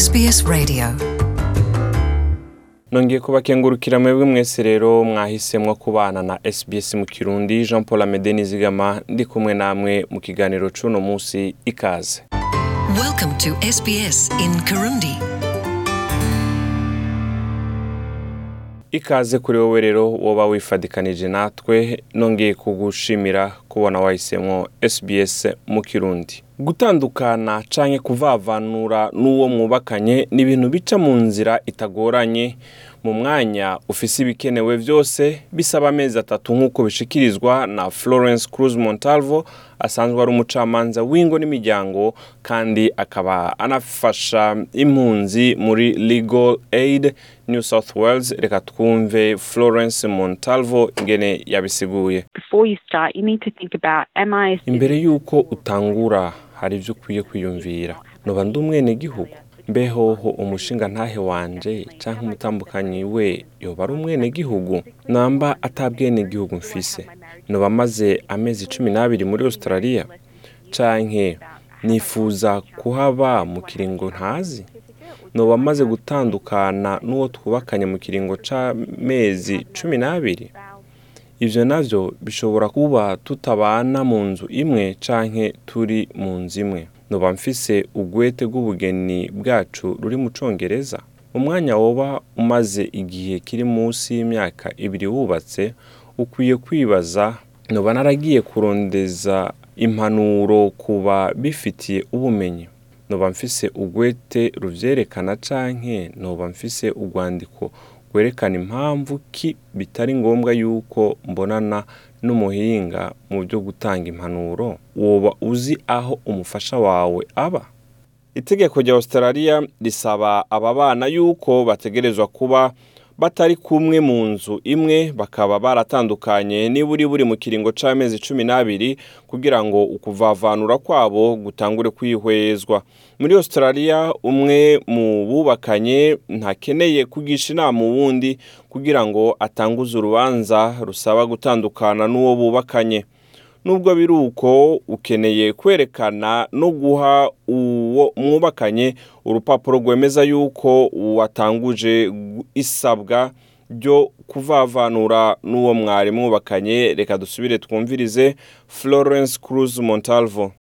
SBS Radio. Nongeye kubakengurukira mwebwe mwese rero mwahisemwo kubana na SBS mu Kirundi. Jean Paul Amede Nizigama ndi kumwe namwe mu kiganiro c'uno musi ikaze. Welcome to SBS in Kirundi. Ikaze kuri wowe rero woba wifadikanije natwe nongeye kugushimira kubona wahisemwo SBS mu Kirundi. Gutandukana canke kuvavanura n'uwo mwubakanye ni ibintu bica mu nzira itagoranye. Mu mwanya ufise ibikenewe vyose bisaba amezi atatu nk'uko bishikirizwa na Florence Cruz Montalvo asanzwe ari umucamanza w'ingo n'imiryango kandi akaba anafasha impunzi muri Legal Aid New South Wales. Reka twumve Florence Montalvo ingene yabisiguye. Before you start, you need to think about am I a imbere y'uko utangura hari ibyo ukwiye kwiyumvira. Noba ndi umwenegihugu. Mbehoho umushinga ntahe wanje canke umutambukanyi we yoba ari umwenegihugu? Namba atabwenegihugu mfise. Noba maze amezi cumi n'abiri muri australia? Canke nifuza kuhaba mu kiringo ntazi? Noba maze gutandukana n'uwo twubakanye mu kiringo c'amezi cumi n'abiri? Ivyo navyo bishobora kuba tutabana mu nzu imwe canke turi mu nzu imwe. Noba mfise ugwete rw'ubugeni bwacu ruri mu congereza. Umwanya woba umaze igihe kiri munsi y'imyaka ibiri wubatse ukwiye kwibaza noba naragiye kurondeza impanuro kuba bifitiye ubumenyi. Noba mfise ugwete ruvyerekana canke noba mfise urwandiko rwerekana impamvu ki bitari ngombwa yuko mbonana n'umuhinga mu byo gutanga impanuro woba uzi aho umufasha wawe aba? Itegeko rya australia risaba aba bana yuko bategerezwa kuba batari kumwe mu nzu imwe bakaba baratandukanye. Niburi buri mu kiringo c'amezi cumi n'abiri kugira ngo ukuvavanura kwabo gutangure kwihwezwa. Muri australia umwe mu bubakanye ntakeneye kugisha inama uwundi kugira ngo atanguze urubanza rusaba gutandukana n'uwo bubakanye. Nubwo biri uko ukeneye kwerekana no guha uwo mwubakanye urupapuro rwemeza yuko watanguje isabwa ryo kuvavanura n'uwo mwari mwubakanye reka dusubire twumvirize florence cruz montalvo.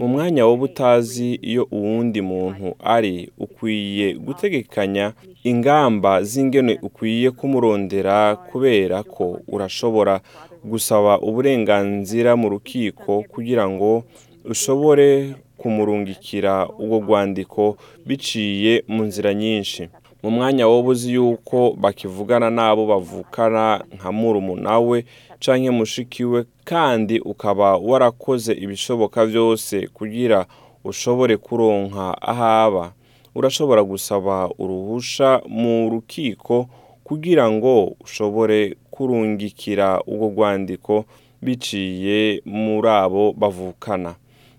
Mu mwanya woba utazi iyo uwundi muntu ari ukwiye gutegekanya ingamba z'ingene ukwiye kumurondera kubera ko urashobora gusaba uburenganzira mu rukiko kugira ngo ushobore kumurungikira ubwo rwandiko biciye mu nzira nyinshi. Mu mwanya woba uzi yuko bakivugana n'abo bavukana nka murumuna we canke mushiki we kandi ukaba warakoze ibishoboka byose kugira ushobore kuronka ahaba urashobora gusaba uruhusha mu rukiko kugira ngo ushobore kurungikira ubwo rwandiko biciye muri abo bavukana.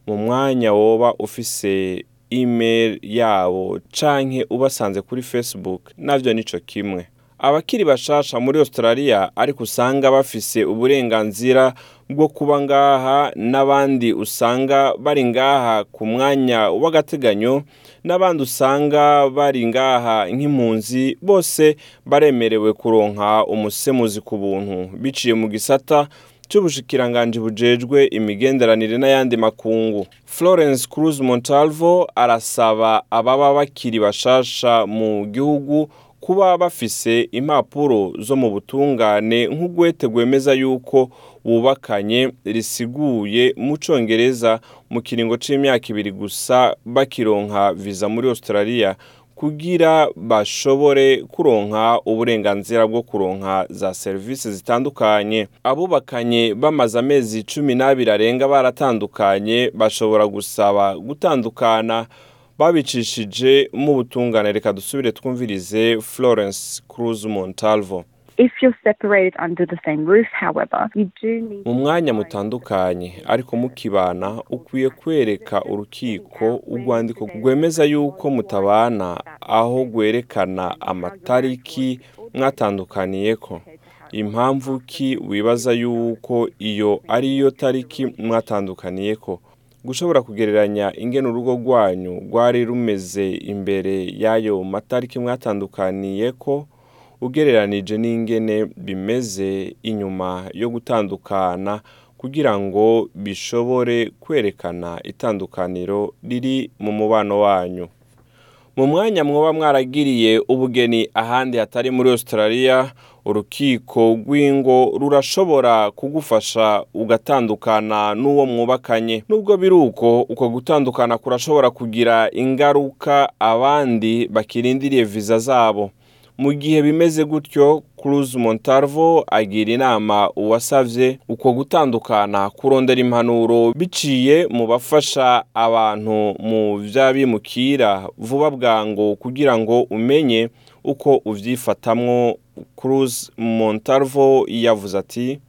Mu mwanya woba ufise email yabo canke ubasanze kuri facebook navyo nico kimwe. Abakiri bashasha muri australia ariko usanga bafise uburenganzira bwo kuba ngaha n'abandi usanga bari ngaha ku mwanya w'agateganyo n'abandi usanga bari ngaha nk'impunzi bose baremerewe kuronka umusemuzi ku buntu. Biciye mu gisata cy'ubushikiranganji bujejwe imigenderanire n'ayandi makungu. Florence cruz montalvo arasaba ababa bakiri bashasha mu gihugu kuba bafise impapuro zo mu butungane nk'ugwete rwemeza yuko bubakanye risiguye mu congereza mu kiringo c'imyaka ibiri gusa bakironka viza muri australia. Kugira bashobore kuronka uburenganzira bwo kuronka za serivisi zitandukanye. Abubakanye bamaze amezi cumi n'abiri arenga baratandukanye bashobora gusaba gutandukana. Babicishije mu butungane reka dusubire twumvirize florence cruz montalvo. If you're separated under the same roof, however, you do need mu mwanya mutandukanye ariko mukibana ukwiye kwereka urukiko urwandiko rwemeza yuko mutabana aho rwerekana amatariki mwatandukaniyeko impamvu ki wibaza yuko iyo ari yo tariki mwatandukaniyeko gushobora kugereranya ingene urugo rwanyu rwari rumeze imbere y'ayo matariki mwatandukaniye ko ugereranije n'ingene bimeze inyuma yo gutandukana kugira ngo bishobore kwerekana itandukaniro riri mu mubano wanyu. Mu mwanya mwoba mwaragiriye ubugeni ahandi hatari muri australia urukiko rw'ingo rurashobora kugufasha ugatandukana n'uwo mwubakanye. Nubwo biri uko uko gutandukana kurashobora kugira ingaruka abandi bakirindiriye viza zabo. Mu gihe bimeze gutyo Cruz Montalvo agira inama uwasavye uko gutandukana kurondera impanuro biciye mu bafasha abantu mu vy'abimukira. Vuba bwango kugira ngo umenye uko uvyifatamwo. Cruz Montalvo yavuze ati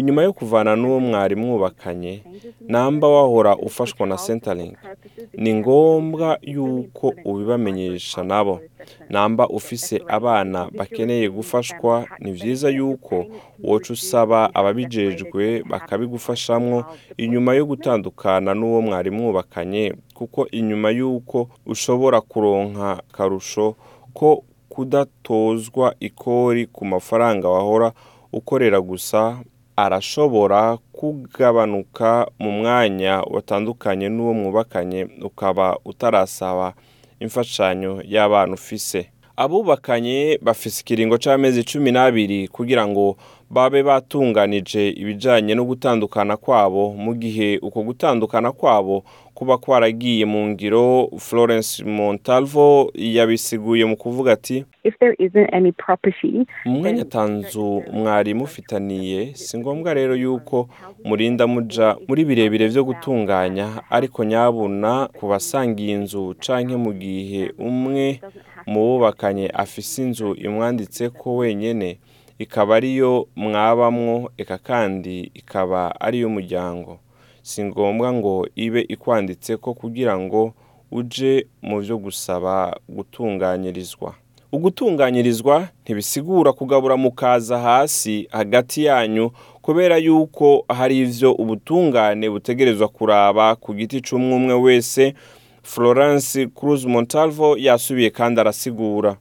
inyuma yo kuvana n'uwo mwari mwubakanye namba wahora ufashwa na Centrelink. Ni ngombwa yuko ubibamenyesha nabo. Namba ufise abana bakeneye gufashwa ni vyiza yuko woca usaba ababijejwe bakabigufashamwo. Inyuma yo gutandukana n'uwo mwari mwubakanye kuko inyuma yuko ushobora kuronka karusho ko kudatozwa ikori ku mafaranga wahora ukorera gusa arashobora kugabanuka mu mwanya watandukanye n'uwo mwubakanye ukaba utarasaba imfashanyo y'abana ufise. Abubakanye bafise ikiringo c'amezi cumi n'abiri kugira ngo babe batunganije ibijanye no gutandukana kwabo. Mu gihe uko gutandukana kwabo kuba kwaragiye mu ngiro Florence Montalvo yabisiguye mu kuvuga ati if there isn't any property, mu mwanya atanzu mwari mufitaniye. Si ngombwa rero yuko murinda muja muri birebire vyo gutunganya. Ariko nyabuna ku basangiye inzu canke mu gihe umwe mu bubakanye afise inzu imwanditse ko wenyene. Ikaba ariyo mwabamwo eka kandi ikaba ariyo muryango. Si ngombwa ngo ibe ikwanditse ko kugira ngo uje mu byo gusaba gutunganyirizwa. Ugutunganyirizwa ntibisigura kugabura mukaza hasi hagati yanyu kubera yuko hari ivyo ubutungane butegerezwa kuraba ku giti c'umwe umwe wese Florence Cruz Montalvo yasubiye kandi arasigura.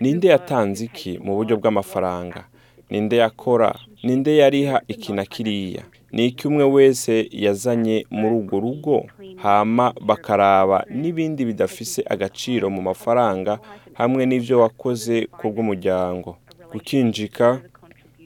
Ninde yatanze iki mu buryo bw'amafaranga? Ninde yakora? Ninde yariha iki na kiriya? Ni iki umwe wese yazanye muri urwo rugo? Hama bakaraba n'ibindi bidafise agaciro mu mafaranga hamwe n'ivyo wakoze ku bw'umuryango. Gukinjika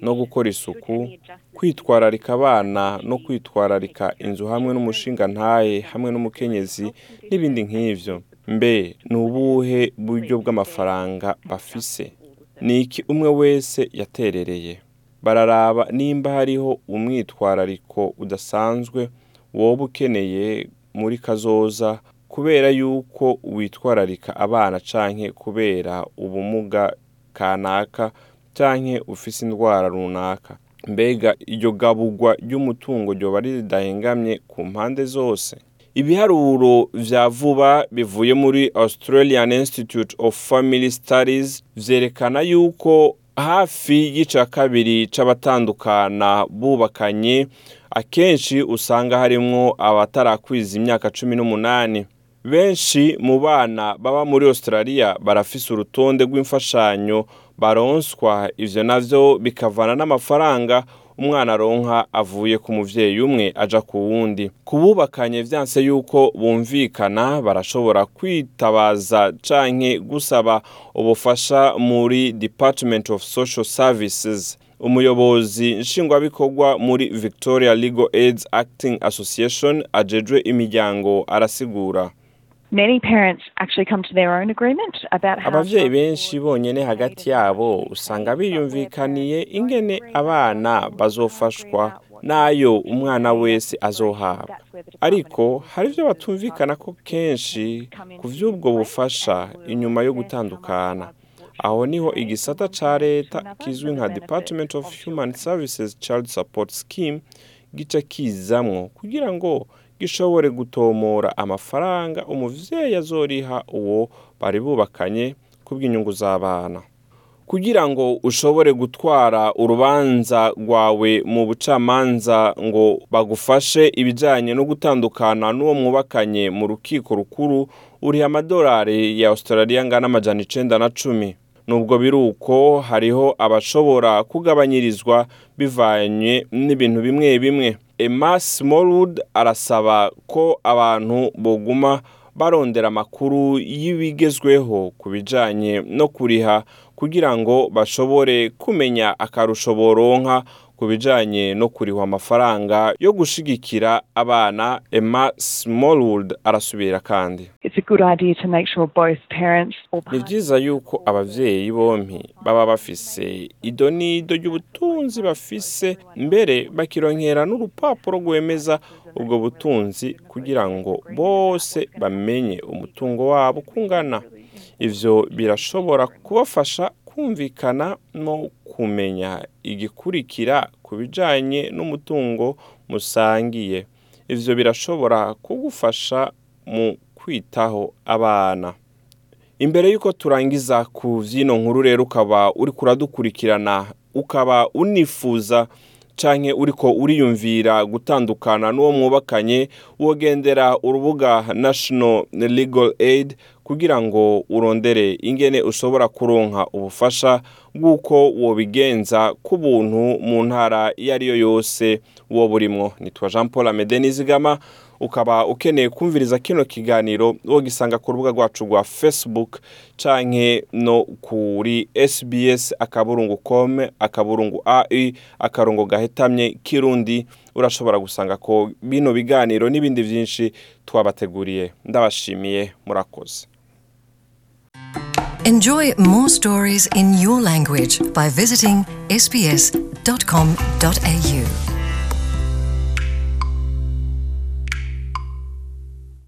no gukora isuku kwitwararika abana no kwitwararika inzu hamwe n'umushinga ntaye hamwe n'umukenyezi n'ibindi nk'ivyo. Mbe ni ubuhe buryo bw'amafaranga bafise? Ni iki umwe wese yaterereye? Bararaba nimba hariho umwitwarariko udasanzwe woba ukeneye muri kazoza kubera yuko witwararika abana canke kubera ubumuga kanaka canke ufise indwara runaka. Mbega iryo gaburwa ry'umutungo ryoba ridahengamye ku mpande zose? Ibiharuro vya vuba bivuye muri Australian Institute of Family Studies vyerekana yuko hafi y'ica kabiri c'abatandukana bubakanye akenshi usanga harimwo abatarakwiza imyaka cumi n'umunani. Benshi mu bana baba muri Australia barafise urutonde rw'imfashanyo baronswa ivyo navyo bikavana n'amafaranga umwana aronka avuye ku muvyeyi umwe aja ku wundi. Kububakanye vyanse yuko bumvikana barashobora kwitabaza canke gusaba ubufasha muri Department of Social Services. Umuyobozi nshingwabikorwa muri Victoria Legal Aids Acting Association ajejwe imiryango arasigura. Many parents actually come to their own agreement about how abavyeyi benshi bonyene hagati yabo usanga biyumvikaniye ingene abana bazofashwa n'ayo umwana wese azohabwa. Ariko hari ivyo batumvikana ko kenshi ku vy'ubwo bufasha inyuma yo gutandukana. Aho ni ho igisata ca leta kizwi nka Department of Human Services Child Support Scheme gica kizamwo kugira ngo gishobore gutomora amafaranga umuvyeyi azoriha uwo bari bubakanye kubw'inyungu z'abana. Kugira ngo ushobore gutwara urubanza rwawe mu bucamanza ngo bagufashe ibijyanye no gutandukana n'uwo mwubakanye mu rukiko rukuru uriha amadolari ya australia angana amajana icenda na cumi. Nubwo biri uko hariho abashobora kugabanyirizwa bivanye n'ibintu bimwe bimwe. Emma smallwood arasaba ko abantu boguma barondera amakuru y'ibigezweho ku bijyanye no kuriha kugira ngo bashobore kumenya akarusho boronka ku bijyanye no kurihwa amafaranga yo gushigikira abana. Emma smallwood arasubira kandi. Ni byiza yuko ababyeyi bombi baba bafise ido n'ido ry'ubutunzi bafise mbere bakironkera n'urupapuro rwemeza ubwo butunzi kugira ngo bose bamenye umutungo wabo kungana ivyo birashobora kubafasha kumvikana no kumenya igikurikira ku bijanye n'umutungo musangiye. Ivyo birashobora kugufasha mu kwitaho abana. Imbere y'uko turangiza ku vyino nkuru rero ukaba uri kuradukurikirana ukaba unifuza canke uriko uriyumvira gutandukana n'uwo mwubakanye wogendera urubuga national legal aid kugira ngo urondere ingene ushobora kuronka ubufasha bw'uko wobigenza ku buntu mu ntara iyo ari yo yose woba urimwo nitwa jean paul amede nizigama. Ukaba ukeneye kumviriza kino kiganiro wogisanga ku rubuga rwacu rwa facebook canke no kuri sbs akaburungu com akaburungu ai akarongo gahetamye kirundi. Urashobora gusanga ko bino biganiro n'ibindi byinshi twabateguriye. Ndabashimiye murakoze. Enjoy more stories in your language by visiting sbs.com.au.